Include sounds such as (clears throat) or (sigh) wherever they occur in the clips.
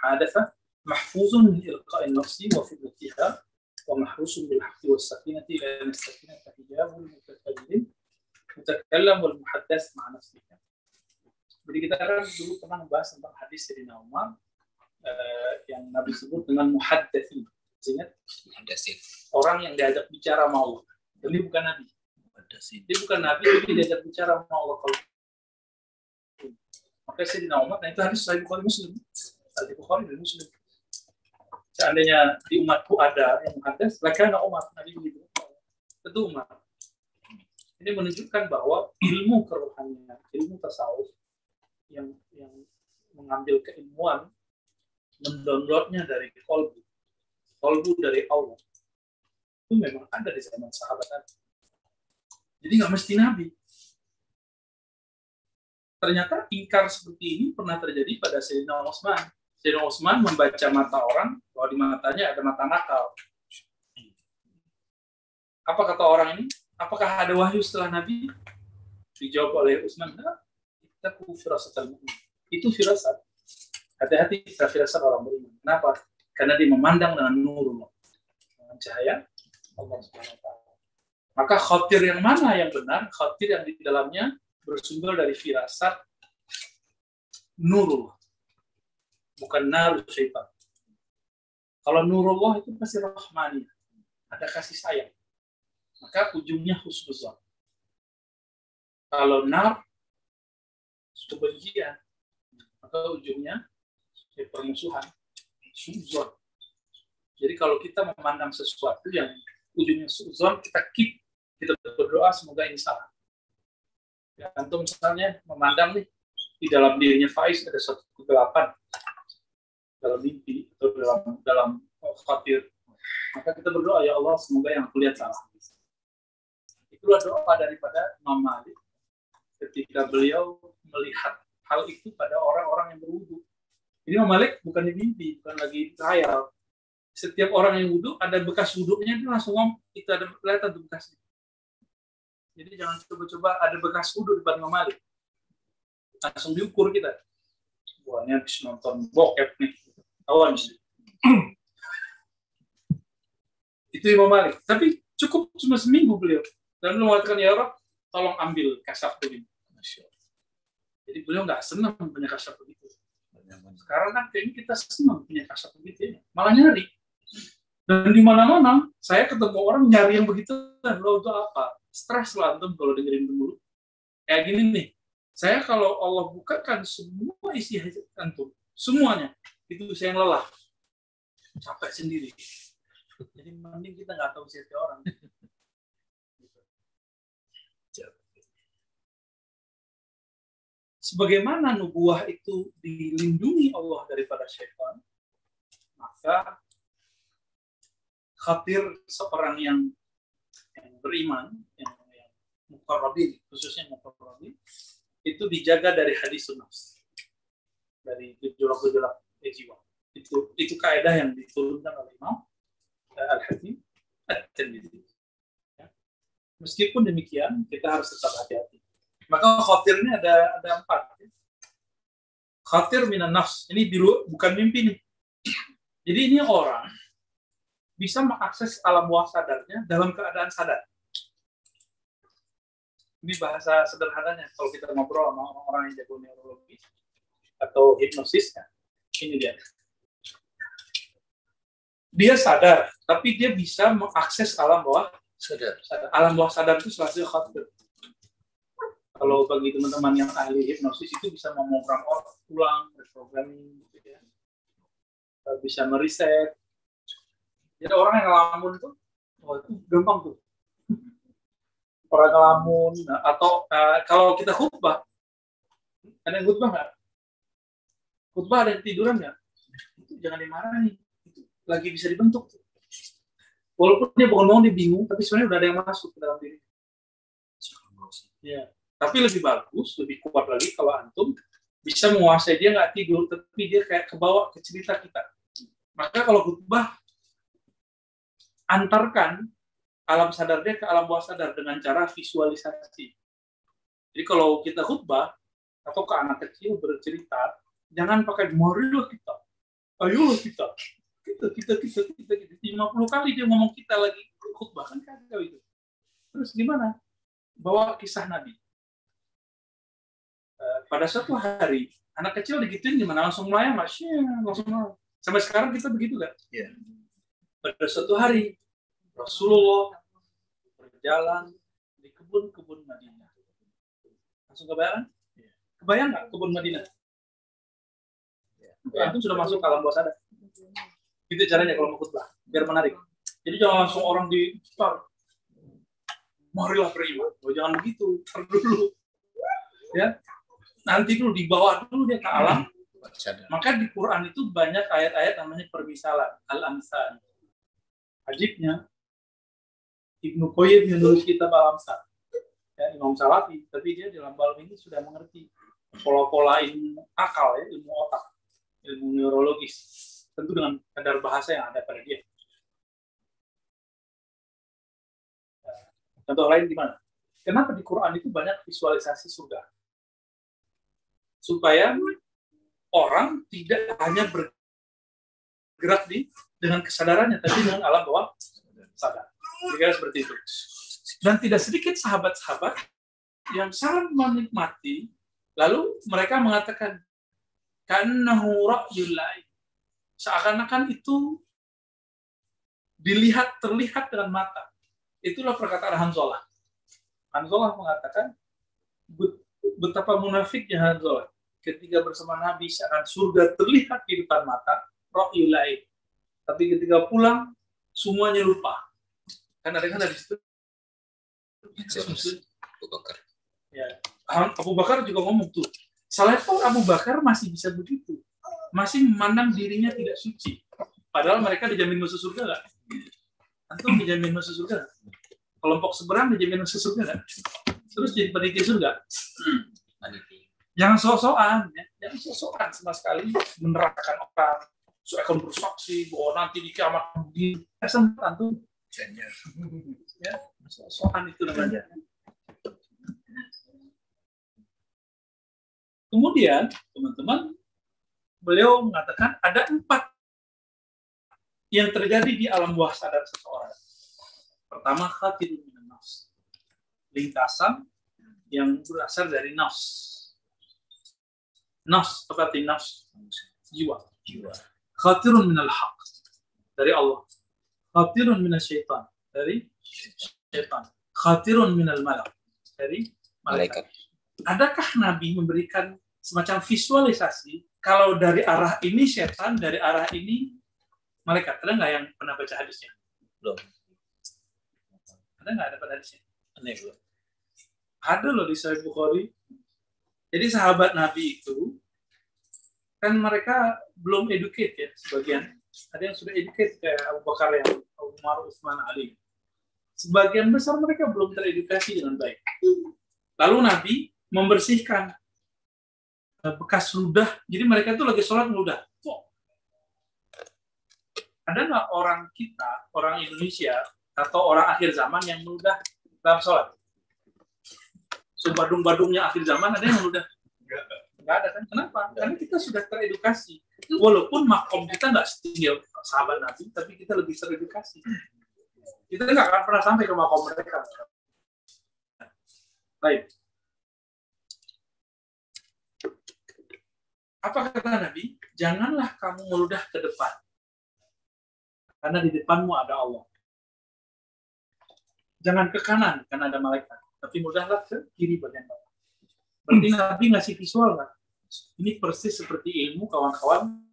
المحادثة محفوظ من إلقاء النفس وفتنتها ومحروس بالحق والسكينة لأن السكينة حجاب المتكلم متكلم والمحدث مع نفسه Jadi kita kan dulu pernah membahas tentang hadis Sayyidina Umar uh, yang Nabi sebut dengan muhaddatsin. Ingat? Muhaddatsin. Orang yang diajak bicara sama Allah. Jadi bukan Nabi. Muhaddatsin. Dia bukan Nabi, tapi diajak bicara sama Allah. Kalau Maka Sayyidina Umar, nah itu hadis Sahih Bukhari Muslim. Sahih Bukhari dan Muslim. Seandainya di umatku ada yang muhaddas, lakana Umar. Nabi begitu. Tentu Umar. Ini menunjukkan bahwa ilmu kerohanian, ilmu tasawuf yang yang mengambil keilmuan mendownloadnya dari kolbu kolbu dari Allah itu memang ada di zaman sahabat Nabi jadi nggak mesti Nabi ternyata ingkar seperti ini pernah terjadi pada Sayyidina Utsman Sayyidina Utsman membaca mata orang bahwa di matanya ada mata nakal apa kata orang ini apakah ada wahyu setelah Nabi dijawab oleh Utsman taku firasat. Itu firasat. Hati-hati kita firasat orang beriman. Kenapa? Karena dia memandang dengan nurullah. Dengan cahaya Allah Subhanahu wa taala. Maka khatir yang mana yang benar? Khatir yang di dalamnya bersumber dari firasat nurullah. Bukan narul syaitan. Kalau nurullah itu pasti rahmani. Ada kasih sayang. Maka ujungnya husnuzan. Kalau nar kebencian maka ujungnya ya, permusuhan suzon jadi kalau kita memandang sesuatu yang ujungnya suzon kita keep kita berdoa semoga ini salah ya, antum misalnya memandang nih di dalam dirinya Faiz ada satu kegelapan dalam mimpi atau dalam dalam khawatir maka kita berdoa ya Allah semoga yang aku lihat salah itulah doa daripada Imam Malik ketika beliau melihat hal itu pada orang-orang yang berwudu. Ini Imam Malik bukan di mimpi, bukan lagi khayal. Setiap orang yang wudhu ada bekas wudhunya itu langsung ngom itu ada kelihatan bekasnya. Jadi jangan coba-coba ada bekas wudhu di Imam Malik. Langsung diukur kita. Wah ini habis nonton bokep nih. Sih. (clears throat) itu Imam Malik. Tapi cukup cuma seminggu beliau. Dan beliau mengatakan ya Rob, tolong ambil kasaf ini. Jadi beliau nggak senang punya kasar begitu. Sekarang kan kayaknya kita senang punya kasar begitu ya. Malah nyari. Dan di mana-mana saya ketemu orang nyari yang begitu dan lo untuk apa? Stres lah antum kalau dengerin dulu. Kayak gini nih. Saya kalau Allah bukakan semua isi hajat antum, semuanya itu saya yang lelah. Capek sendiri. Jadi mending kita nggak tahu siapa orang. sebagaimana nubuah itu dilindungi Allah daripada syaitan, maka khatir seorang yang, yang beriman, yang, yang mukarrabin, khususnya mukarrabin, itu dijaga dari hadis nafs, dari gejolak-gejolak jiwa. Itu itu kaidah yang diturunkan oleh Imam eh, Al-Hakim At-Tirmidzi. Ya. Meskipun demikian, kita harus tetap hati-hati maka ini ada ada empat. Khatir minan nafs. Ini dulu bukan mimpi nih. Jadi ini orang bisa mengakses alam bawah sadarnya dalam keadaan sadar. Ini bahasa sederhananya kalau kita ngobrol sama orang-orang yang jago neurologi atau hipnosis ya. Ini dia. Dia sadar, tapi dia bisa mengakses alam bawah sadar. Alam bawah sadar itu selalu khatir kalau bagi teman-teman yang ahli hipnosis itu bisa memprogram ulang, reprogramming, gitu ya. bisa meriset. Jadi orang yang ngelamun tuh, oh itu gampang tuh. Orang ngelamun, nah, atau uh, kalau kita khutbah, ada yang khutbah nggak? Khutbah ada tiduran nggak? Itu jangan dimarahin. Itu lagi bisa dibentuk. Walaupun dia bangun-bangun dia bingung, tapi sebenarnya udah ada yang masuk ke dalam diri. Ya. Tapi lebih bagus, lebih kuat lagi kalau antum bisa menguasai dia nggak tidur, tapi dia kayak kebawa ke cerita kita. Maka kalau khutbah, antarkan alam sadar dia ke alam bawah sadar dengan cara visualisasi. Jadi kalau kita khutbah atau ke anak kecil bercerita, jangan pakai marilah kita. Ayo kita. Kita kita kita kita, kita. 50 kali dia ngomong kita lagi. Khutbah kan kacau itu. Terus gimana? Bawa kisah Nabi. Eh, pada suatu hari anak kecil digituin gimana? Langsung melayang masih langsung melayang. sampai sekarang kita begitu kan Iya. pada suatu hari Rasulullah berjalan di kebun-kebun Madinah. Langsung kebayang kebayang nggak kebun Madinah? Iya. Antum sudah masuk ke alam bawah sadar. Itu caranya kalau mau khutbah biar menarik. Jadi jangan langsung orang di start. Marilah beriman oh, jangan begitu. Ntar dulu. Ya. Nanti dulu dibawa dulu dia ke alam. Maka di Quran itu banyak ayat-ayat namanya permisalan. Al-amsal. Ajibnya Ibnu Qayyim yang nulis kitab al-amsal. Ya, Imam Salafi. Tapi dia dalam bab ini sudah mengerti. Pola-pola ilmu akal ya ilmu otak ilmu neurologis. Tentu dengan kadar bahasa yang ada pada dia. Contoh lain gimana? Kenapa di Quran itu banyak visualisasi surga? Supaya orang tidak hanya bergerak di dengan kesadarannya tapi dengan alam bawah sadar. Kira seperti itu. Dan tidak sedikit sahabat-sahabat yang sangat menikmati lalu mereka mengatakan kannahu ra'yul lain seakan-akan itu dilihat terlihat dengan mata. Itulah perkataan Hanzalah Hanzalah mengatakan "Bet- betapa munafiknya Hanzalah ketika bersama Nabi seakan surga terlihat di depan mata ra'yul tapi ketika pulang semuanya lupa. Kan ada kan di situ? Abu Bakar. ya. Abu Bakar juga ngomong tuh selevel Abu Bakar masih bisa begitu. Masih memandang dirinya tidak suci. Padahal mereka dijamin masuk surga nggak? Antum dijamin masuk surga nggak? kelompok seberang dijamin masuk surga nggak? terus jadi panitia surga? Jangan sok-sokan ya. jangan sok-sokan sama sekali menerangkan orang. Seakan bersaksi bahwa nanti di kiamat di antum. Ya sok-sokan itu namanya kemudian teman-teman beliau mengatakan ada empat yang terjadi di alam bawah sadar seseorang. Pertama khatirun minan nafs. Lintasan yang berasal dari nafs. Nafs seperti nafs jiwa. Jiwa. khatirun minal haq dari Allah. Khatirun minal syaitan dari syaitan. Khatirun minal malak dari malaikat. Malaikat. Adakah Nabi memberikan semacam visualisasi kalau dari arah ini setan dari arah ini malaikat ada nggak yang pernah baca hadisnya Belum. ada nggak ada pada hadisnya Aneh belum. ada loh di Sahih Bukhari. Jadi sahabat Nabi itu kan mereka belum educate ya sebagian. Ada yang sudah educate kayak Abu Bakar yang Umar, Utsman, Ali. Sebagian besar mereka belum teredukasi dengan baik. Lalu Nabi membersihkan eh, bekas ludah. Jadi mereka itu lagi sholat ludah. Ada nggak orang kita, orang Indonesia, atau orang akhir zaman yang meludah dalam sholat? Sebadung-badungnya akhir zaman ada yang meludah? Nggak ada kan? Kenapa? Karena kita sudah teredukasi. Walaupun makom kita nggak setinggi sahabat Nabi, tapi kita lebih teredukasi. Kita nggak akan pernah sampai ke makom mereka. Baik. Apa kata Nabi? Janganlah kamu meludah ke depan. Karena di depanmu ada Allah. Jangan ke kanan, karena ada malaikat. Tapi mudahlah ke kiri bagian bawah. Berarti Nabi ngasih visual kan? Ini persis seperti ilmu kawan-kawan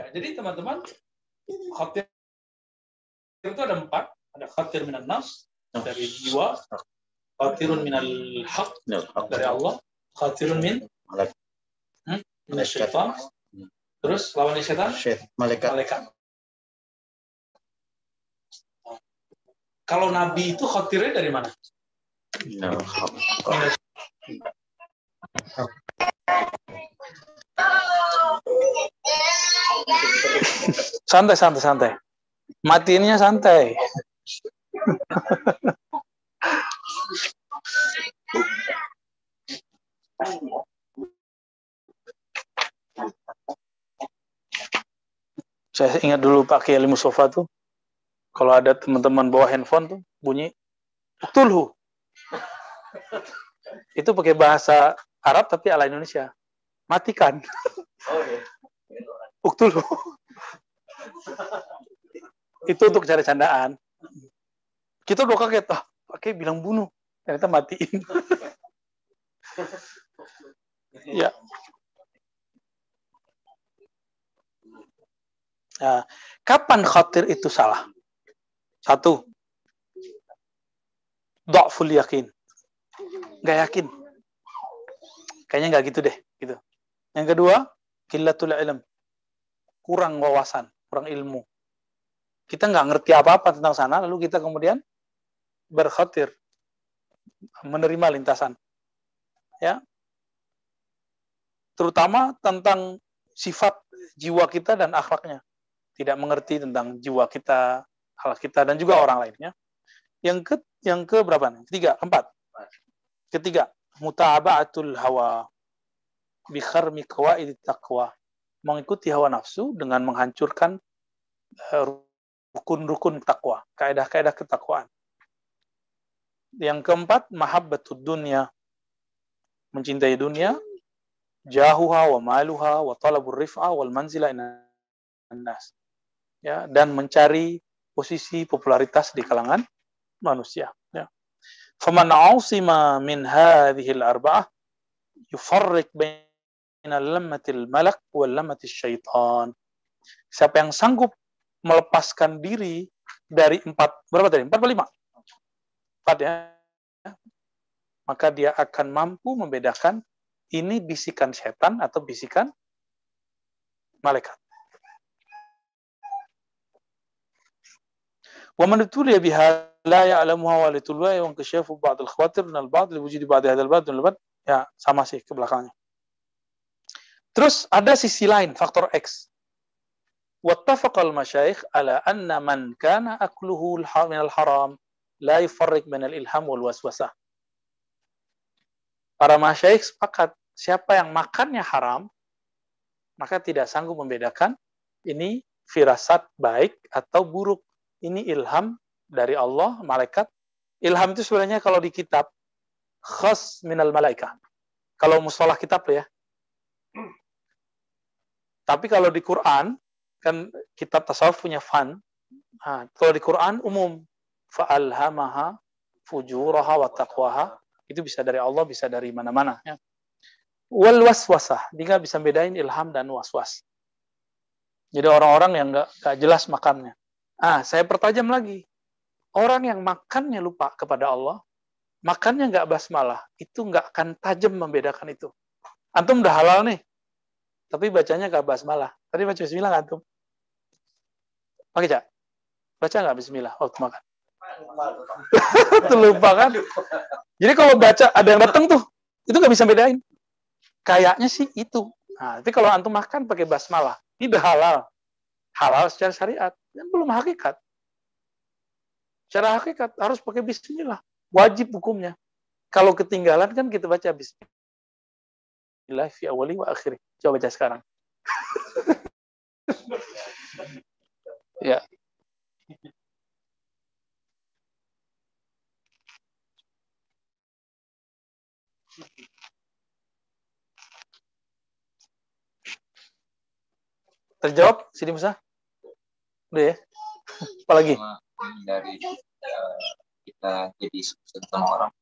Ya, jadi teman-teman, khatir itu ada empat. Ada khatir minan nas, dari jiwa. Khatirun minal haq, dari Allah. Khatirun min Malaikat. hmm? min syaitan. Terus lawannya setan Syait. Malaikat. malaikat. Kalau nabi itu khatirnya dari mana? No. Santai, santai, santai. Matiinnya santai. Saya ingat dulu Pak Kiai Mustafa tuh, kalau ada teman-teman bawa handphone tuh, bunyi, Tulhu. Itu pakai bahasa Arab tapi ala Indonesia. Matikan. Uktulhu. Itu untuk cari candaan. Kita udah kaget, ah, pakai bilang bunuh. Ternyata matiin. ya. Nah, kapan khatir itu salah? Satu, do'ful yakin. Nggak yakin. Kayaknya nggak gitu deh. gitu. Yang kedua, killatul ilm. Kurang wawasan, kurang ilmu. Kita nggak ngerti apa-apa tentang sana, lalu kita kemudian berkhatir, menerima lintasan. Ya, terutama tentang sifat jiwa kita dan akhlaknya. Tidak mengerti tentang jiwa kita, akhlak kita, dan juga orang lainnya. Yang ke yang ke berapa? Ketiga, keempat. Ketiga, mutaba'atul hawa bi kharmi qawaid taqwa. Mengikuti hawa nafsu dengan menghancurkan eh, rukun-rukun takwa, kaidah-kaidah ketakwaan. Yang keempat, mahabbatud dunya. Mencintai dunia, jahuha wa maluha wa talabur rif'a wal manzila nas. Ya, dan mencari posisi popularitas di kalangan manusia. Ya. Faman ausima min hadhihi al-arba'ah yufarriq baina lammatil malak wal lammatil syaitan. Siapa yang sanggup melepaskan diri dari empat, berapa tadi? Empat atau lima? Empat ya. Maka dia akan mampu membedakan ini bisikan setan atau bisikan malaikat. ومن ابتلي بها لا يعلمها ولتلوى وانكشاف بعض الخواطر من البعض لوجود بعض هذا البعض من البعض ya sama sih ke belakangnya. Terus ada sisi lain, faktor X. Wattafaqal masyaikh ala anna man kana akluhu minal haram la yufarrik minal ilham wal. Para masyaikh sepakat, siapa yang makannya haram, maka tidak sanggup membedakan ini firasat baik atau buruk. Ini ilham dari Allah, malaikat. Ilham itu sebenarnya kalau di kitab khas minal malaikat. Kalau mustalah kitab ya, tapi kalau di Quran kan kitab tasawuf punya fan. Nah, kalau di Quran umum fa'alhamaha fujuraha wa taqwaha itu bisa dari Allah, bisa dari mana-mana ya. Wal waswasah, dia bisa bedain ilham dan waswas. Jadi orang-orang yang nggak jelas makannya. Ah, saya pertajam lagi. Orang yang makannya lupa kepada Allah, makannya nggak basmalah, itu nggak akan tajam membedakan itu. Antum udah halal nih, tapi bacanya nggak basmalah. Tadi baca bismillah nggak antum? Oke, Cak. Baca nggak bismillah waktu makan? (laughs) lupa kan? Jadi kalau baca ada yang datang tuh, itu nggak bisa bedain. Kayaknya sih itu. Nah, tapi kalau antum makan pakai basmalah, tidak halal. Halal secara syariat, dan belum hakikat. Secara hakikat harus pakai bismillah. Wajib hukumnya. Kalau ketinggalan kan kita baca bismillah fi awali wa akhiri. Coba baca sekarang. (laughs) ya. Terjawab, Sidi Musa? Udah ya? (laughs) Apalagi? Dari uh, kita jadi tentang orang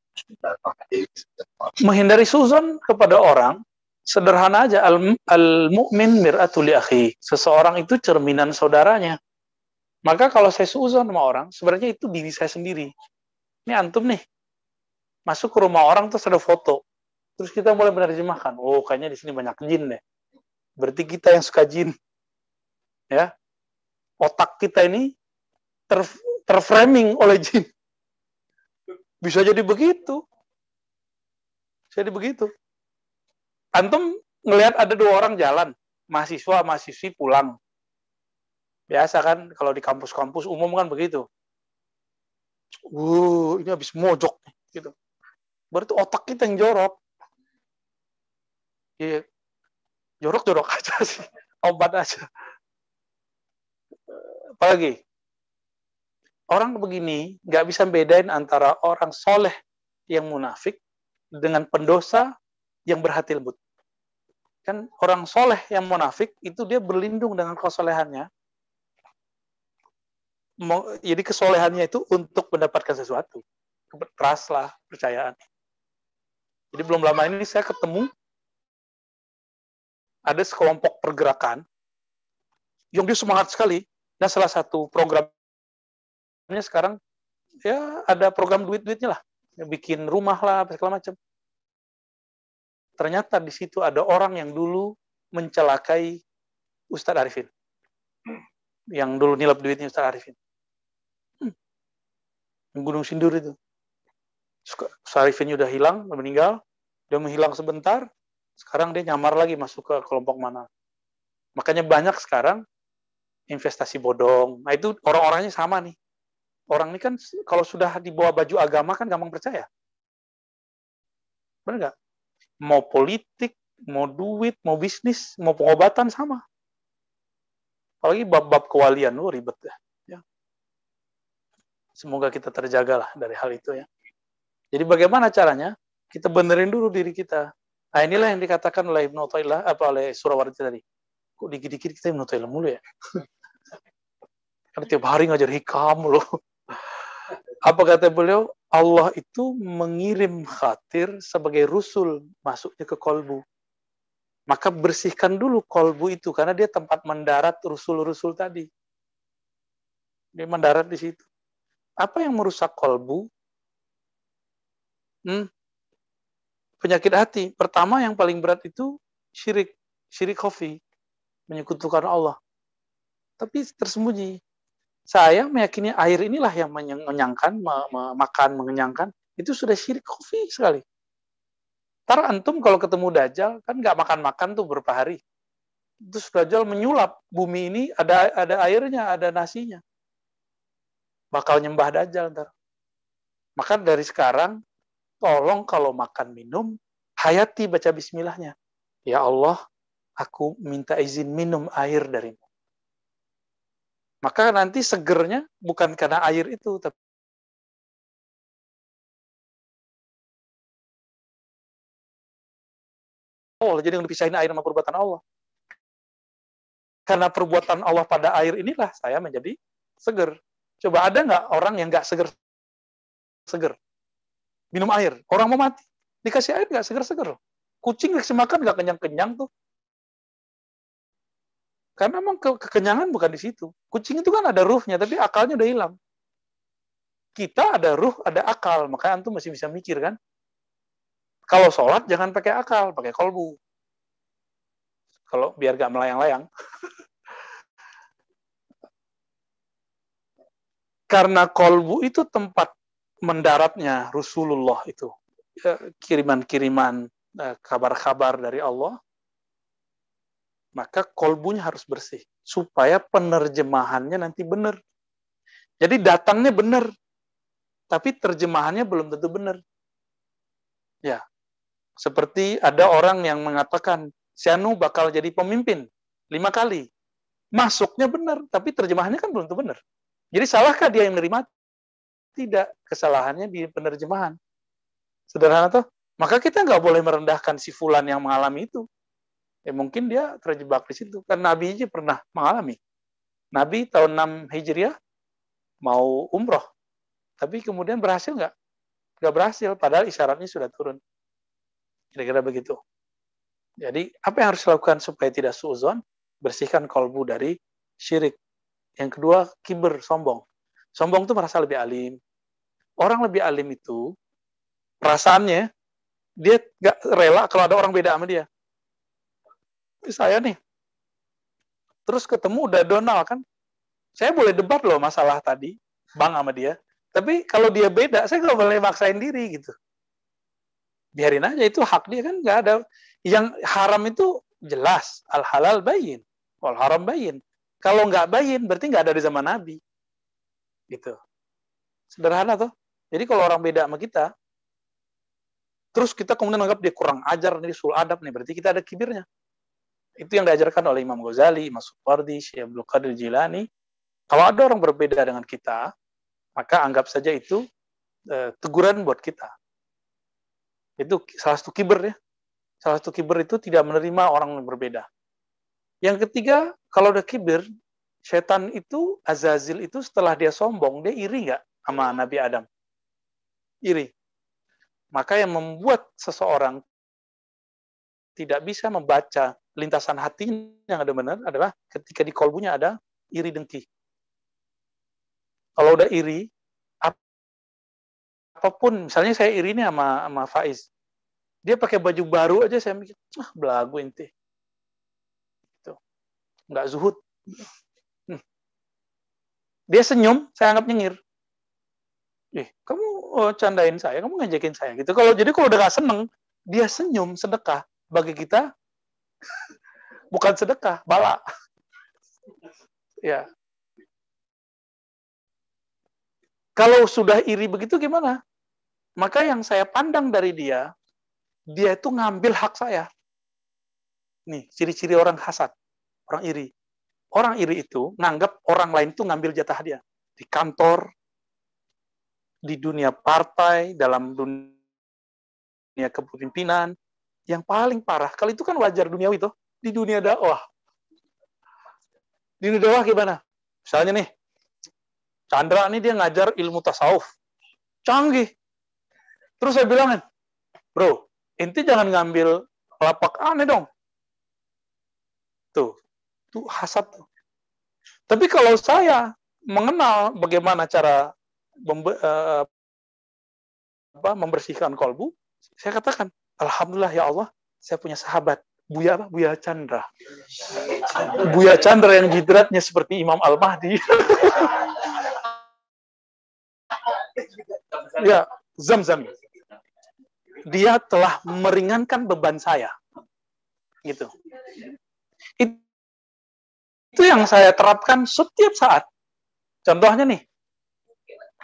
menghindari suzon kepada orang sederhana aja al, al mukmin miratul akhi seseorang itu cerminan saudaranya maka kalau saya suzon sama orang sebenarnya itu diri saya sendiri ini antum nih masuk ke rumah orang terus ada foto Terus kita mulai menerjemahkan, oh kayaknya di sini banyak jin deh. Berarti kita yang suka jin. Ya. Otak kita ini ter, terframing oleh jin. Bisa jadi begitu. Bisa jadi begitu. Antum ngelihat ada dua orang jalan, mahasiswa, mahasiswi pulang. Biasa kan kalau di kampus-kampus umum kan begitu. Wuh, ini habis mojok gitu. Berarti otak kita yang jorok ya jorok-jorok (laughs) aja sih obat aja apalagi orang begini nggak bisa bedain antara orang soleh yang munafik dengan pendosa yang berhati lembut kan orang soleh yang munafik itu dia berlindung dengan kesolehannya. Jadi kesolehannya itu untuk mendapatkan sesuatu. Trust lah percayaan. Jadi belum lama ini saya ketemu ada sekelompok pergerakan yang dia semangat sekali. Dan salah satu programnya sekarang ya ada program duit-duitnya lah. Bikin rumah lah segala macam ternyata di situ ada orang yang dulu mencelakai Ustadz Arifin yang dulu nilap duitnya Ustadz Arifin hmm. Gunung Sindur itu Ustadz Arifin udah hilang meninggal dia menghilang sebentar sekarang dia nyamar lagi masuk ke kelompok mana. Makanya banyak sekarang investasi bodong. Nah itu orang-orangnya sama nih. Orang ini kan kalau sudah di bawah baju agama kan gampang percaya. Benar nggak? Mau politik, mau duit, mau bisnis, mau pengobatan sama. Apalagi bab-bab kewalian, lu ribet ya. ya. Semoga kita terjaga lah dari hal itu ya. Jadi bagaimana caranya? Kita benerin dulu diri kita. Nah inilah yang dikatakan oleh Ibnu Ta'ilah, apa oleh Surawardi tadi. Kok dikit-dikit kita Ibnu Ta'ilah mulu ya? Karena tiap hari ngajar hikam loh. Apa kata beliau? Allah itu mengirim khatir sebagai rusul masuknya ke kolbu. Maka bersihkan dulu kolbu itu karena dia tempat mendarat rusul-rusul tadi. Dia mendarat di situ. Apa yang merusak kolbu? Hmm, penyakit hati. Pertama yang paling berat itu syirik, syirik khafi, menyekutukan Allah. Tapi tersembunyi. Saya meyakini air inilah yang mengenyangkan, makan mengenyangkan, itu sudah syirik khafi sekali. Ntar antum kalau ketemu Dajjal, kan nggak makan-makan tuh berapa hari. Terus Dajjal menyulap bumi ini, ada ada airnya, ada nasinya. Bakal nyembah Dajjal ntar. Maka dari sekarang, tolong kalau makan minum, hayati baca bismillahnya. Ya Allah, aku minta izin minum air darimu. Maka nanti segernya bukan karena air itu, tapi Allah jadi yang dipisahin air sama perbuatan Allah. Karena perbuatan Allah pada air inilah saya menjadi seger. Coba ada nggak orang yang nggak seger seger? minum air. Orang mau mati. Dikasih air nggak seger-seger. Kucing dikasih makan nggak kenyang-kenyang tuh. Karena memang ke kekenyangan bukan di situ. Kucing itu kan ada ruhnya, tapi akalnya udah hilang. Kita ada ruh, ada akal. Makanya antum masih bisa mikir kan. Kalau sholat jangan pakai akal, pakai kolbu. Kalau biar gak melayang-layang. (laughs) Karena kolbu itu tempat mendaratnya Rasulullah itu ya, kiriman-kiriman eh, kabar-kabar dari Allah maka kolbunya harus bersih supaya penerjemahannya nanti benar jadi datangnya benar tapi terjemahannya belum tentu benar ya seperti ada orang yang mengatakan Sianu bakal jadi pemimpin lima kali masuknya benar tapi terjemahannya kan belum tentu benar jadi salahkah dia yang menerima tidak, kesalahannya di penerjemahan. Sederhana tuh. Maka kita nggak boleh merendahkan si fulan yang mengalami itu. Ya mungkin dia terjebak di situ. Kan Nabi aja pernah mengalami. Nabi tahun 6 Hijriah mau umroh. Tapi kemudian berhasil nggak? Nggak berhasil, padahal isyaratnya sudah turun. Kira-kira begitu. Jadi, apa yang harus dilakukan supaya tidak suuzon? Bersihkan kolbu dari syirik. Yang kedua, kiber, sombong. Sombong itu merasa lebih alim, orang lebih alim itu perasaannya dia nggak rela kalau ada orang beda sama dia. Saya nih, terus ketemu udah Donald kan, saya boleh debat loh masalah tadi, bang sama dia. Tapi kalau dia beda, saya nggak boleh maksain diri gitu. Biarin aja itu hak dia kan nggak ada. Yang haram itu jelas al halal bayin, wal haram bayin. Kalau nggak bayin berarti nggak ada di zaman Nabi. Gitu. Sederhana tuh. Jadi kalau orang beda sama kita, terus kita kemudian anggap dia kurang ajar nih, sul adab nih, berarti kita ada kibirnya. Itu yang diajarkan oleh Imam Ghazali, Imam Supardi, Syekh Abdul Qadir Jilani. Kalau ada orang berbeda dengan kita, maka anggap saja itu uh, teguran buat kita. Itu salah satu kiber ya. Salah satu kiber itu tidak menerima orang yang berbeda. Yang ketiga, kalau ada kiber, setan itu, Azazil itu setelah dia sombong, dia iri nggak sama Nabi Adam? iri. Maka yang membuat seseorang tidak bisa membaca lintasan hati yang ada benar adalah ketika di kolbunya ada iri dengki. Kalau udah iri, apa pun, misalnya saya iri nih sama, sama Faiz, dia pakai baju baru aja saya mikir, ah belagu inti. Itu. Nggak zuhud. Hmm. Dia senyum, saya anggap nyengir eh kamu oh, candain saya, kamu ngajakin saya gitu. Kalau jadi kalau udah gak seneng, dia senyum sedekah bagi kita bukan sedekah, bala. ya. Kalau sudah iri begitu gimana? Maka yang saya pandang dari dia, dia itu ngambil hak saya. Nih, ciri-ciri orang hasad, orang iri. Orang iri itu nganggap orang lain itu ngambil jatah dia. Di kantor, di dunia partai, dalam dunia kepemimpinan, yang paling parah, kalau itu kan wajar duniawi itu, di dunia dakwah. Di dunia dakwah gimana? Misalnya nih, Chandra ini dia ngajar ilmu tasawuf. Canggih. Terus saya bilang, bro, inti jangan ngambil lapak aneh dong. Tuh, tuh hasad. Tapi kalau saya mengenal bagaimana cara apa, membersihkan kolbu, saya katakan, Alhamdulillah ya Allah, saya punya sahabat. Buya apa? Buya Chandra. Buya Chandra yang jidratnya seperti Imam Al-Mahdi. (laughs) ya, Zam-Zam. Dia telah meringankan beban saya. Gitu. Itu yang saya terapkan setiap saat. Contohnya nih,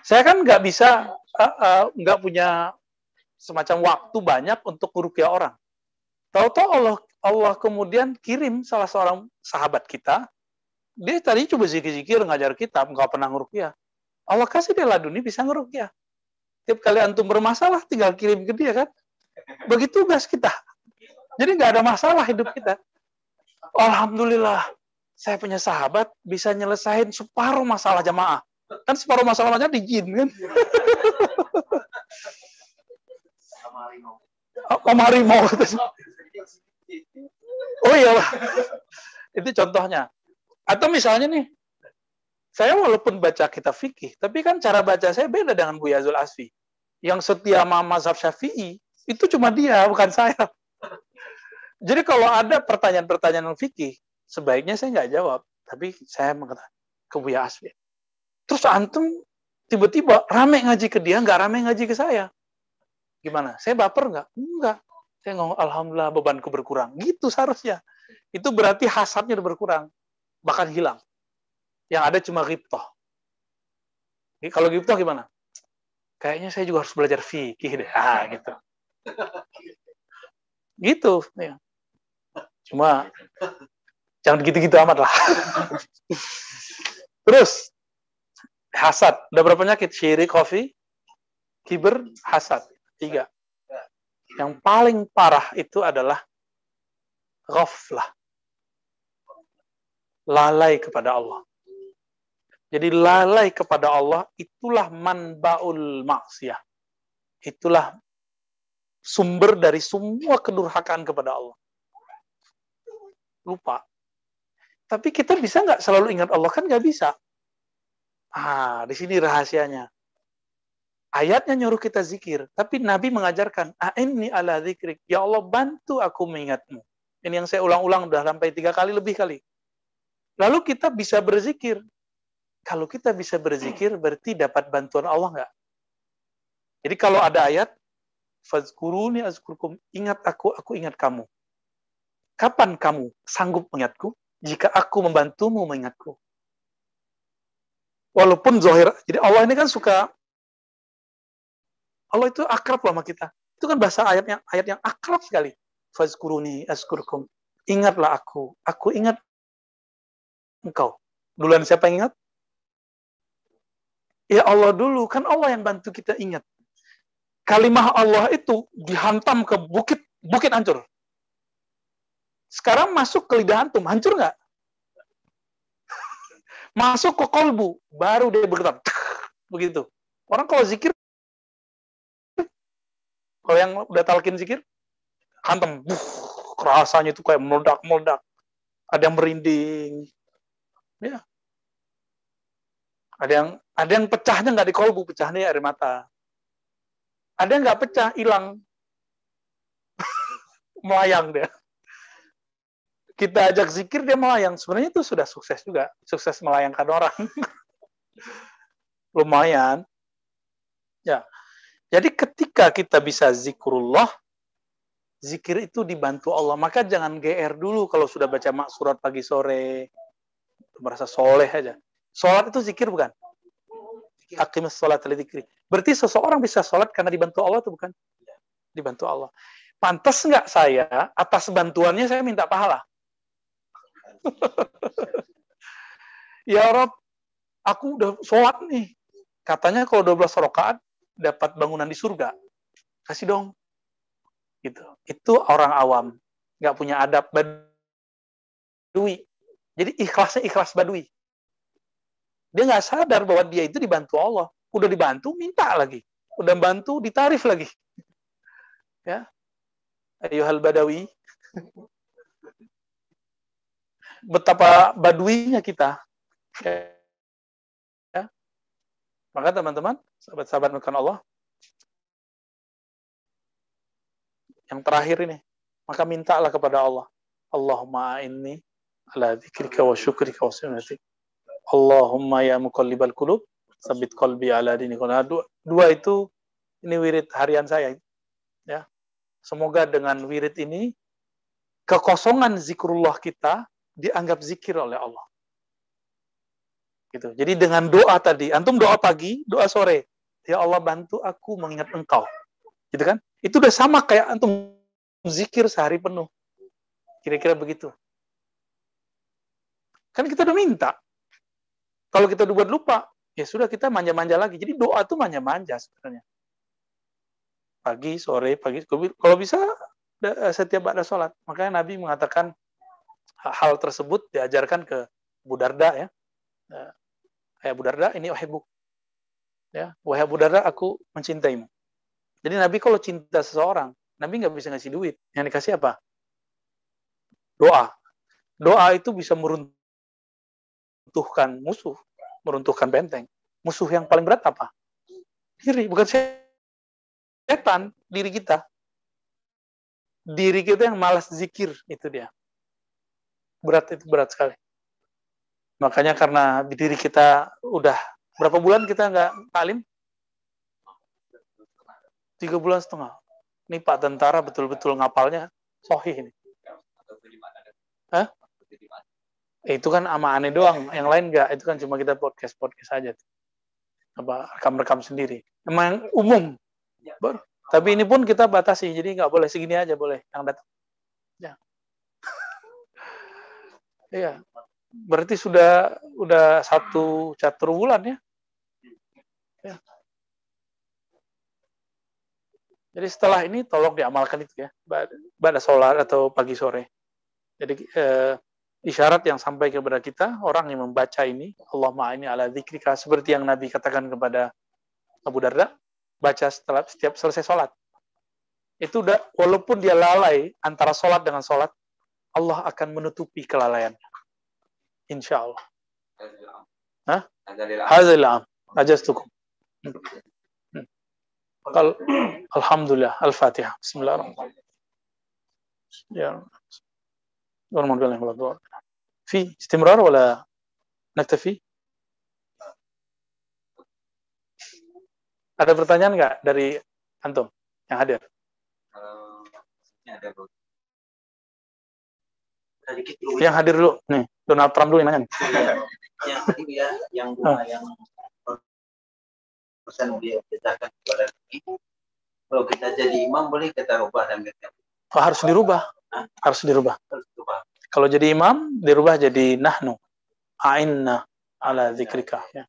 saya kan nggak bisa, nggak uh, uh, punya semacam waktu banyak untuk merukyah orang. Tahu-tahu Allah Allah kemudian kirim salah seorang sahabat kita, dia tadi coba zikir-zikir ngajar kita, nggak pernah ngerukyah. Allah kasih dia laduni bisa ngerukyah. Tiap kali antum bermasalah, tinggal kirim ke dia kan. Begitu tugas kita. Jadi nggak ada masalah hidup kita. Alhamdulillah, saya punya sahabat bisa nyelesain separuh masalah jamaah. Kan separuh masalahnya di jin kan. (laughs) Om harimau. Oh iya. Itu contohnya. Atau misalnya nih, saya walaupun baca kitab fikih, tapi kan cara baca saya beda dengan Bu Yazul Asfi. Yang setia sama mazhab syafi'i, itu cuma dia, bukan saya. Jadi kalau ada pertanyaan-pertanyaan fikih, sebaiknya saya nggak jawab. Tapi saya mengatakan ke Buya Asfi. Terus antum tiba-tiba rame ngaji ke dia, nggak rame ngaji ke saya. Gimana? Saya baper nggak? Enggak. Saya ngomong, Alhamdulillah bebanku berkurang. Gitu seharusnya. Itu berarti hasadnya udah berkurang. Bahkan hilang. Yang ada cuma riptoh. Kalau riptoh gimana? Kayaknya saya juga harus belajar fikih deh. Ah, gitu. Gitu. Ya. Cuma jangan gitu-gitu amat lah. (laughs) Terus hasad. Ada berapa penyakit? Syirik, kopi, kiber, hasad. Tiga. Yang paling parah itu adalah ghaflah. Lalai kepada Allah. Jadi lalai kepada Allah itulah manbaul maksiyah. Itulah sumber dari semua kedurhakaan kepada Allah. Lupa. Tapi kita bisa nggak selalu ingat Allah? Kan nggak bisa. Ah, di sini rahasianya. Ayatnya nyuruh kita zikir, tapi Nabi mengajarkan, ini ala zikrik. Ya Allah, bantu aku mengingatmu. Ini yang saya ulang-ulang udah sampai tiga kali lebih kali. Lalu kita bisa berzikir. Kalau kita bisa berzikir, berarti dapat bantuan Allah nggak? Jadi kalau ada ayat, Fazkuruni azkurkum, ingat aku, aku ingat kamu. Kapan kamu sanggup mengingatku? Jika aku membantumu mengingatku. Walaupun zohir, jadi Allah ini kan suka Allah itu akrab sama kita. Itu kan bahasa ayat yang ayat yang akrab sekali. Fazkuruni askurkum. Ingatlah aku. Aku ingat engkau. Duluan siapa yang ingat? Ya Allah dulu. Kan Allah yang bantu kita ingat. Kalimah Allah itu dihantam ke bukit, bukit hancur. Sekarang masuk ke lidah antum, hancur nggak? (laughs) masuk ke kolbu, baru dia bergetar. Begitu. Orang kalau zikir kalau yang udah talkin zikir, hantem, buh, rasanya itu kayak meledak-meledak. Ada yang merinding. Ya. Ada yang ada yang pecahnya nggak di kolbu, pecahnya air mata. Ada yang nggak pecah, hilang. (laughs) melayang dia. Kita ajak zikir, dia melayang. Sebenarnya itu sudah sukses juga. Sukses melayangkan orang. (laughs) Lumayan. Ya. Jadi ketika kita bisa zikrullah, zikir itu dibantu Allah. Maka jangan GR dulu kalau sudah baca mak surat pagi sore. Merasa soleh aja. Sholat itu zikir bukan? Akim sholat zikri. Berarti seseorang bisa sholat karena dibantu Allah itu bukan? Dibantu Allah. Pantas nggak saya atas bantuannya saya minta pahala? (laughs) ya Rob, aku udah sholat nih. Katanya kalau 12 rakaat dapat bangunan di surga. Kasih dong. Gitu. Itu orang awam. Nggak punya adab badui. Jadi ikhlasnya ikhlas badui. Dia nggak sadar bahwa dia itu dibantu Allah. Udah dibantu, minta lagi. Udah bantu, ditarif lagi. (laughs) Ya. Ayuhal badawi. (laughs) Betapa baduinya kita. Ya. Maka teman-teman, sahabat-sahabat bukan Allah. Yang terakhir ini, maka mintalah kepada Allah. Allahumma inni ala dzikrika wa syukrika wa sunnatik. Allahumma ya muqallibal qulub, sabit qalbi ala dinika. Nah, dua, dua itu ini wirid harian saya. Ya. Semoga dengan wirid ini kekosongan zikrullah kita dianggap zikir oleh Allah. Gitu. Jadi dengan doa tadi, antum doa pagi, doa sore, ya Allah bantu aku mengingat engkau. Gitu kan? Itu udah sama kayak antum zikir sehari penuh. Kira-kira begitu. Kan kita udah minta. Kalau kita udah buat lupa, ya sudah kita manja-manja lagi. Jadi doa tuh manja-manja sebenarnya. Pagi, sore, pagi. Kalau bisa setiap ada sholat. Makanya Nabi mengatakan hal tersebut diajarkan ke Budarda ya Hai Abu Darda, ini uhibuk. Ya, wahai Abu Darda, aku mencintaimu. Jadi Nabi kalau cinta seseorang, Nabi nggak bisa ngasih duit. Yang dikasih apa? Doa. Doa itu bisa meruntuhkan musuh, meruntuhkan benteng. Musuh yang paling berat apa? Diri, bukan setan, diri kita. Diri kita yang malas zikir, itu dia. Berat itu berat sekali. Makanya karena diri kita udah berapa bulan kita nggak talim? Tiga bulan setengah. Ini Pak Tentara betul-betul ngapalnya sohih ini. Hah? itu kan ama aneh doang. Yang lain nggak. Itu kan cuma kita podcast-podcast aja. Apa rekam-rekam sendiri. Emang umum. Baru. Tapi ini pun kita batasi. Jadi nggak boleh segini aja boleh yang datang. Ya. Iya berarti sudah udah satu catur bulan ya. ya. Jadi setelah ini tolong diamalkan itu ya, pada sholat atau pagi sore. Jadi eh, isyarat yang sampai kepada kita orang yang membaca ini, Allah ini ala dzikrika seperti yang Nabi katakan kepada Abu Darda, baca setelah setiap selesai sholat. Itu udah walaupun dia lalai antara sholat dengan sholat, Allah akan menutupi kelalaiannya Insya Allah. Hah? Hazil am. Ajastukum. Hmm. Al Alhamdulillah. Al-Fatihah. Bismillahirrahmanirrahim. Ya. والمرجان ولا الضوء في استمرار ولا نكتفي ada pertanyaan nggak dari antum yang hadir Kalau ini ada bro. sedikit dulu yang hadir dulu nih Donald Trump dulu yang nanya. Nih. yang tadi Bu, ya yang bunga yang pesan dia ceritakan kepada kami. Kalau kita jadi imam boleh kita rubah dan kita oh, harus dirubah. Harus dirubah. Harus rubah kalau jadi imam dirubah jadi nahnu. A'inna ala zikrika ya.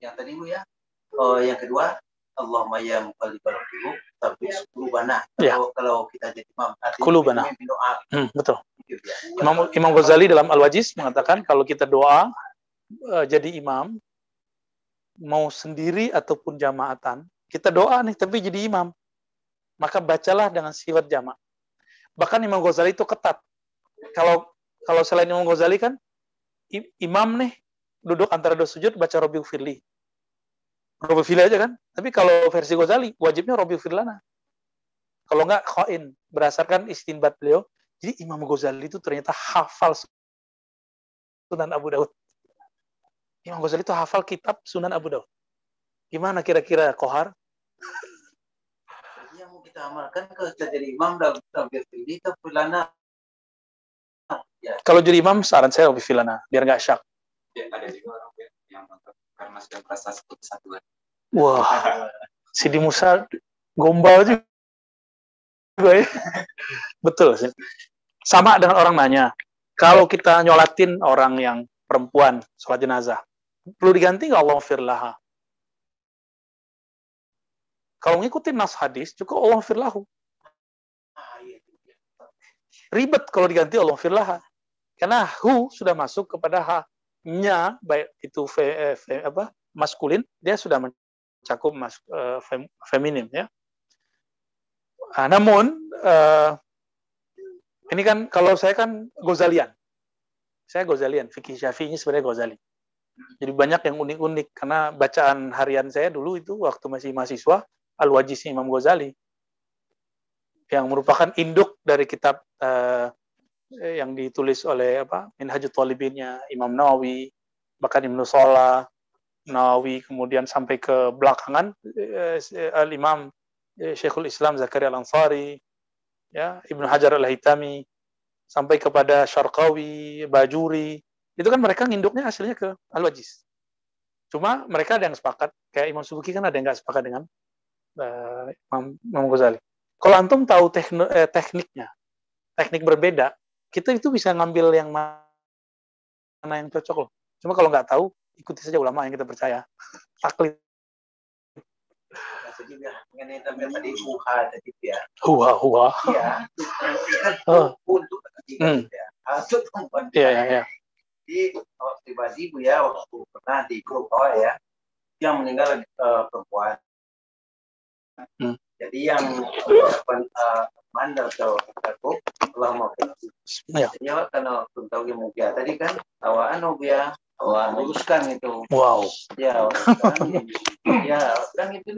yang tadi Bu ya? Oh yang kedua Allahumma ya muqallibal qulub tapi qulubana. Ya. kalau kalau kita jadi imam artinya memimpin doa. Hmm, betul. ya. Imam Imam Ghazali dalam Al-Wajiz mengatakan kalau kita doa eh, jadi imam mau sendiri ataupun jamaatan, kita doa nih tapi jadi imam. Maka bacalah dengan sifat jamaah. Bahkan Imam Ghazali itu ketat. Kalau kalau selain Imam Ghazali kan imam nih duduk antara dua sujud baca Robi Firli. Robi Firli aja kan? Tapi kalau versi Ghazali wajibnya Robi Firlana. Kalau enggak khoin berdasarkan istinbat beliau jadi Imam Ghazali itu ternyata hafal Sunan Abu Daud. Imam Ghazali itu hafal kitab Sunan Abu Daud. Gimana kira-kira Kohar? Yang mau kita amalkan kalau kita jadi imam dan ini kita pelana Kalau jadi imam, saran saya lebih filana, biar nggak syak. Ya, ada juga orang ya, yang karena sudah merasa satu kesatuan. Wah, Sidi Musa gombal juga ya. Betul sih. Sama dengan orang nanya, kalau kita nyolatin orang yang perempuan, sholat jenazah, perlu diganti nggak Allah firlaha? Kalau ngikutin nas hadis, cukup Allah firlahu. ribet kalau diganti Allah firlaha. Karena hu sudah masuk kepada ha. Nya, baik itu fe, eh, fe- apa, maskulin, dia sudah mencakup mas, fem- feminim. ya. Ah, namun, eh, ini kan kalau saya kan Gozalian. Saya Gozalian, fikih syafi'i sebenarnya Gozali. Jadi banyak yang unik-unik, karena bacaan harian saya dulu itu waktu masih mahasiswa, Al-Wajiz Imam Ghazali yang merupakan induk dari kitab eh, yang ditulis oleh apa Minhajul Talibinnya Imam Nawawi bahkan Ibnu Salah Nawawi kemudian sampai ke belakangan eh, Al Imam eh, Syekhul Islam Zakaria Al Ansari ya Ibnu Hajar Al Haytami sampai kepada Syarqawi Bajuri itu kan mereka nginduknya hasilnya ke Al Wajiz cuma mereka ada yang sepakat kayak Imam Subuki kan ada yang nggak sepakat dengan eh, Imam, Imam Ghazali kalau antum tahu tekno- eh, tekniknya, teknik berbeda, kita itu bisa ngambil yang ma- mana yang cocok loh. Cuma kalau nggak tahu, ikuti saja ulama yang kita percaya. Taklid. Jadi ya mengenai tampil tadi buha tadi ya Huwa, huwa. ya kan Oh. untuk tadi Hmm. ya untuk perempuan Iya, iya, iya. Jadi kalau pribadi bu ya waktu pernah di grup bawah ya yang meninggal eh, perempuan. Hmm. Jadi yang perempuan uh, mandal atau grup Allah mau Ya. Jadi karena belum tahu yang mau dia tadi kan awak anu ya awak luruskan itu Wow. ya luruskan. ya kan itu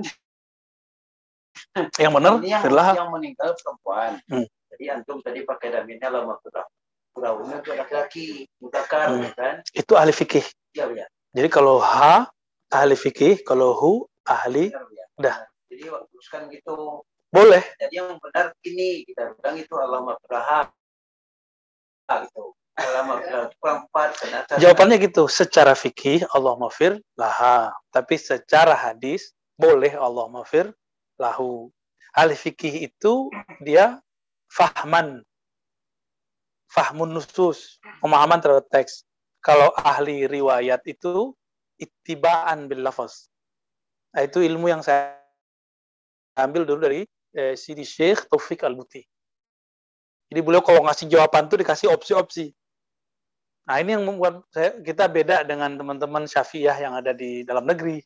(clears throat) Yang benar, ini yang, adalah yang meninggal perempuan. Hmm. Jadi antum tadi pakai daminnya lama kurang kurangnya itu laki-laki mutakar Hmm. kan itu ahli fikih. ya ya Jadi kalau ha ahli fikih, kalau hu ahli Benar, ya. Dah. Jadi teruskan gitu. boleh. Jadi yang benar ini kita bilang itu alamat gitu. Kurang empat. ternyata- Jawabannya gitu, secara fikih Allah mafir laha, tapi secara hadis boleh Allah mafir lahu. Ahli fikih itu dia fahman, fahmun nusus, pemahaman terhadap teks. Kalau ahli riwayat itu ittibaan bil lafaz. Nah, itu ilmu yang saya ambil dulu dari eh, Sidi Syekh Taufik Al-Buti. Jadi beliau kalau ngasih jawaban tuh dikasih opsi-opsi. Nah ini yang membuat saya, kita beda dengan teman-teman syafi'iyah yang ada di dalam negeri.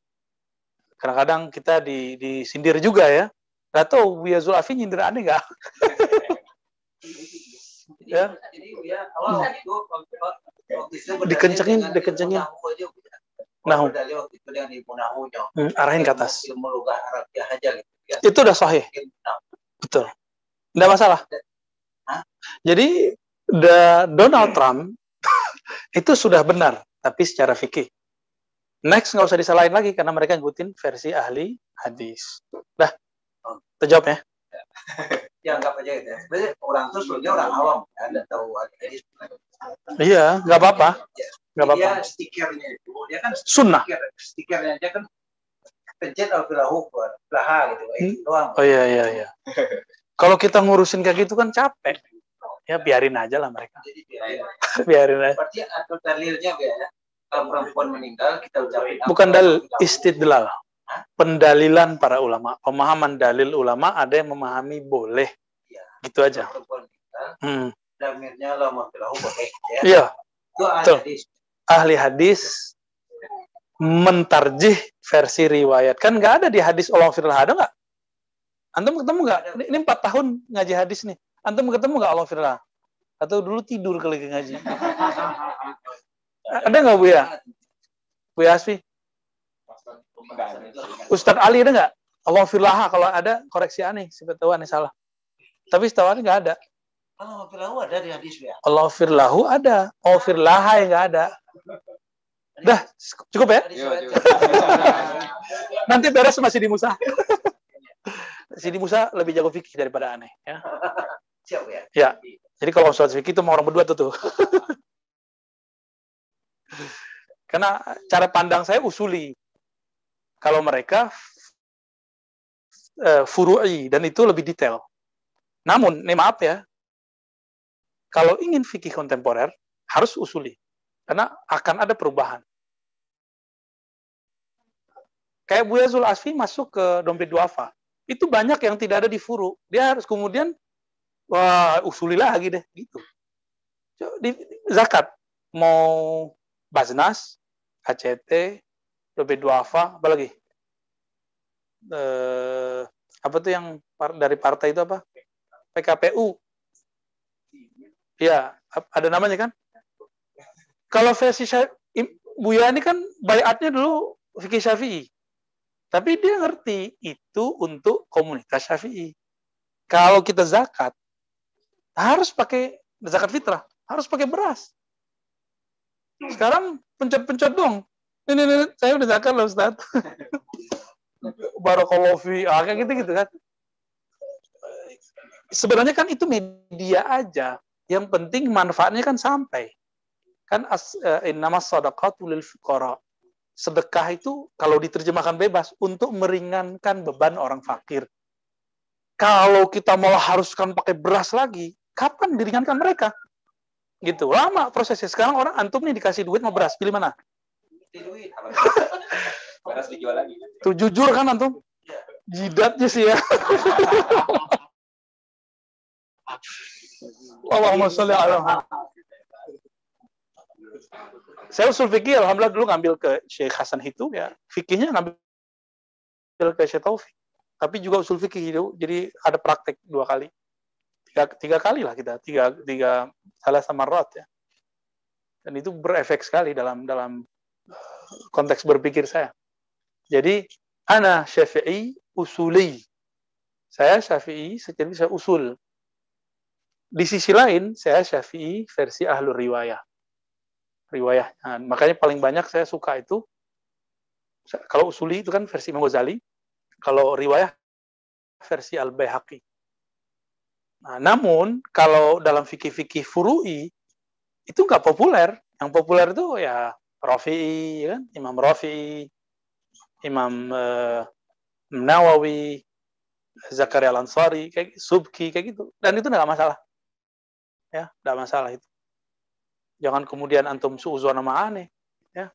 Kadang-kadang kita di, disindir juga ya. Gak tau Buya Zulafi nyindir aneh nggak? (laughs) Ya. jadi waktu berdalil Dikencengin, dikencengin. Hmm, arahin ke atas. Gitu. Itu udah sahih. nah, Betul. Nggak masalah. Jadi the Donald Trump (laughs) itu sudah benar, tapi secara fikih. Next nggak usah disalahin lagi karena mereka ngikutin versi ahli hadis. Dah, terjawab ya. (laughs) ya anggap aja gitu ya. Sebenarnya orang itu sebenarnya orang awam, ya, anda tahu hadis. Iya, nggak apa-apa, nggak apa-apa. Dia stikernya itu, dia kan Sunnah. stiker, stikernya aja kan pencet alfilahu belaha gitu, eh, Hmm. doang. Oh iya iya iya. (laughs) Kalau kita ngurusin kayak gitu kan capek. Ya biarin aja lah mereka. Jadi dia, (laughs) biarin aja. berarti atau dalilnya ya, kalau perempuan meninggal kita ucapin Bukan dalil, istidlal. Pendalilan para ulama. Pemahaman dalil ulama ada yang memahami boleh. Iya. Gitu aja. Hmm. damirnya lama alfilahu boleh. Ya. Iya, Itu ahli hadis. ahli hadis mentarjih versi riwayat. Kan nggak ada di hadis Allah firlah ada nggak? Antum ketemu nggak? Ini- Ini empat tahun ngaji hadis nih. Antum ketemu nggak Allah firlah? Atau dulu tidur kali ngaji? (laughs) Ada nggak Bu ya? Bu Yasfi? Ustadz Ali ada nggak? Allah firlah kalau ada koreksi aneh. Siapa tahu aneh salah. Tapi setahu aneh nggak ada. Kalau alfilahu ada di hadis ya. Allah firlahu ada. Allah firlaha yang nggak ada. Dah, cukup ya? Iya. (laughs) Nanti beres masih di Musa. Sidi Musa lebih jago fikih daripada aneh. Ya. Siap ya. Ya. Jadi kalau sholat fikih itu mau orang berdua tuh. tuh. (laughs) Karena cara pandang saya usuli. Kalau mereka eh, furu'i dan itu lebih detail. Namun, nih maaf ya, kalau ingin fikih kontemporer harus usuli. Karena akan ada perubahan. Kayak Buya Zul Asfi masuk ke dompet duafa. Itu banyak yang tidak ada di furu. Dia harus kemudian wah usuli lagi deh gitu. Di- zakat mau Baznas, ACT, dompet duafa, apa lagi? Eh, apa tuh yang dari partai itu apa? PKPU. Ya, ada namanya kan? Kalau versi Buya ini kan bayatnya dulu fikih Syafi'i. Tapi dia ngerti itu untuk komunitas Syafi'i. Kalau kita zakat, harus pakai zakat fitrah, harus pakai beras. Sekarang pencet-pencet dong. Ini, ini, ini, saya udah zakat loh Ustaz. (laughs) Barakallahu fi, ah, kayak gitu-gitu kan. Sebenarnya kan itu media aja. Yang penting manfaatnya kan sampai. Kan as, eh, innama sadaqatu lil fuqara sedekah itu kalau diterjemahkan bebas untuk meringankan beban orang fakir. Kalau kita malah haruskan pakai beras lagi, kapan diringankan mereka? Gitu. Lama prosesnya. Sekarang orang antum nih dikasih duit mau beras, pilih mana? Duit. (laughs) Beras dijual lagi. Tuh jujur kan antum? Jidatnya sih ya. (laughs) Allahumma sholli ala. Saya usul fikih, alhamdulillah dulu ngambil ke Syekh Hasan Hitu ya. Fikihnya ngambil ke Syekh Taufik. Tapi juga usul fikih itu, jadi ada praktek dua kali. Tiga, tiga kali lah kita, tiga, tiga salah sama rot ya. Dan itu berefek sekali dalam dalam eh, konteks berpikir saya. Jadi, ana syafi'i usuli. Saya syafi'i, jadi saya usul. Di sisi lain, saya syafi'i versi ahlul riwayah riwayah. Nah, makanya paling banyak saya suka itu kalau usuli itu kan versi Imam Ghazali, kalau riwayah versi Al Baihaqi. Nah, namun kalau dalam fikih-fikih furu'i itu nggak populer. Yang populer itu ya Rafi'i, kan? Imam Rafi'i, Imam eh, Nawawi, Zakaria Al Ansari, kayak Subki kayak gitu. Dan itu nggak masalah. Ya, nggak masalah itu jangan kemudian antum suuzon sama aneh ya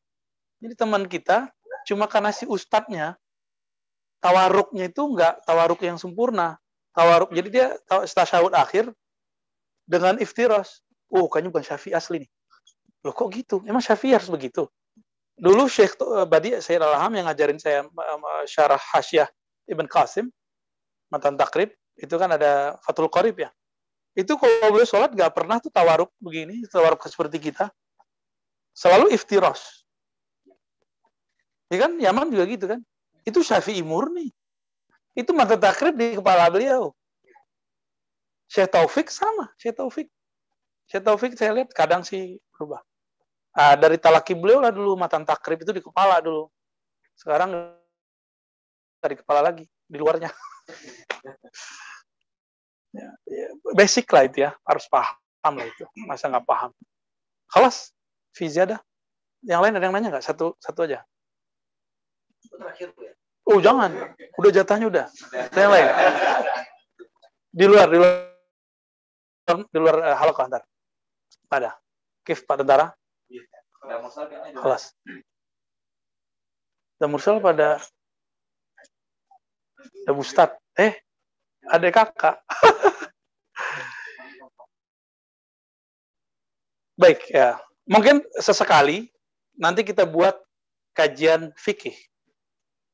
jadi teman kita cuma karena si ustadznya tawaruknya itu enggak tawaruk yang sempurna tawaruk jadi dia tasyahud akhir dengan iftiros oh kayaknya bukan syafi'i asli nih loh kok gitu emang syafi'i harus begitu dulu Syekh Badi Sayyid Al-Ham yang ngajarin saya syarah Hasyah Ibn Qasim matan takrib itu kan ada Fathul Qarib ya itu kalau boleh sholat nggak pernah tuh tawaruk begini, tawaruk seperti kita. Selalu iftiros. Ya kan, Yaman juga gitu kan. Itu syafi'i murni. Itu mata takrib di kepala beliau. Syekh Taufik sama, Syekh Taufik. Syekh Taufik saya lihat kadang sih berubah. Ah, dari talaki beliau lah dulu matan takrib itu di kepala dulu. Sekarang dari kepala lagi, di luarnya. (laughs) ya, ya, basic lah itu ya, harus paham lah itu. Masa nggak paham. Kelas, Fiziada. Yang lain ada yang nanya nggak? Satu satu aja. Terakhir Bu ya. Oh jangan, udah jatahnya udah. Yang lain. Di luar, di luar, di luar uh, halaqah ntar. Ada. Kif kayaknya juga. kelas. Dan Mursal pada ada Ustad. Eh, ada kakak. (laughs) Baik, ya. Mungkin sesekali nanti kita buat kajian fikih.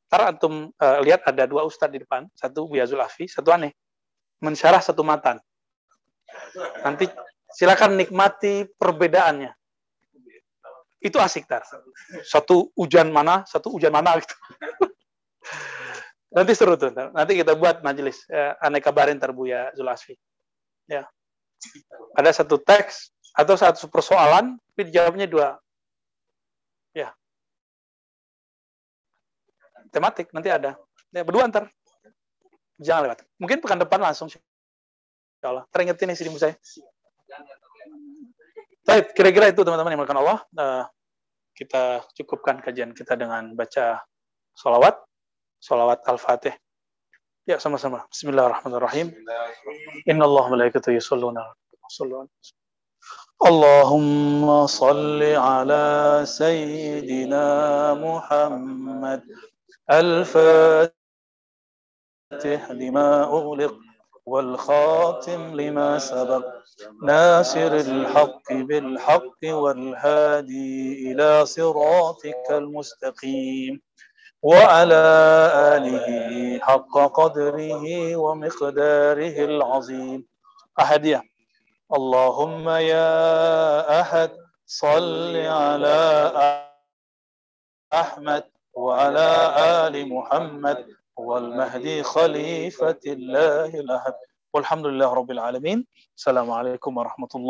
Ntar antum eh, lihat ada dua ustadz di depan, satu Buya Zulafi, satu aneh. Mensyarah satu matan. Nanti silakan nikmati perbedaannya. Itu asik tar. Satu hujan mana, satu hujan mana gitu. Nanti seru tuh. Nanti kita buat majelis. Eh, aneh kabarin ntar Buya Zulaffi. Ya. Ada satu teks atau satu persoalan, tapi dijawabnya dua. Ya Tematik nanti ada. Ya, berdua ntar. Jangan lewat. Mungkin pekan depan langsung. Insya Allah. Teringetin isi ilmu saya. Baik, kira-kira itu teman-teman yang melakukan Allah. Eh, kita cukupkan kajian kita dengan baca sholawat, sholawat al-fatih. Ya, sama-sama. Bismillahirrahmanirrahim. Inna Allah malaikatu yusalluna ala اللهم صل على سيدنا محمد الفاتح لما أغلق والخاتم لما سبق. ناصر الحق بالحق والهادي إلى صراطك المستقيم. وعلى آله حق قدره ومقداره العظيم. أحدية اللهم يا أحد صل على أحمد. وعلى آل محمد والمهدي خليفة الله الأحد. والحمد لله رب العالمين. السلام عليكم ورحمة الله.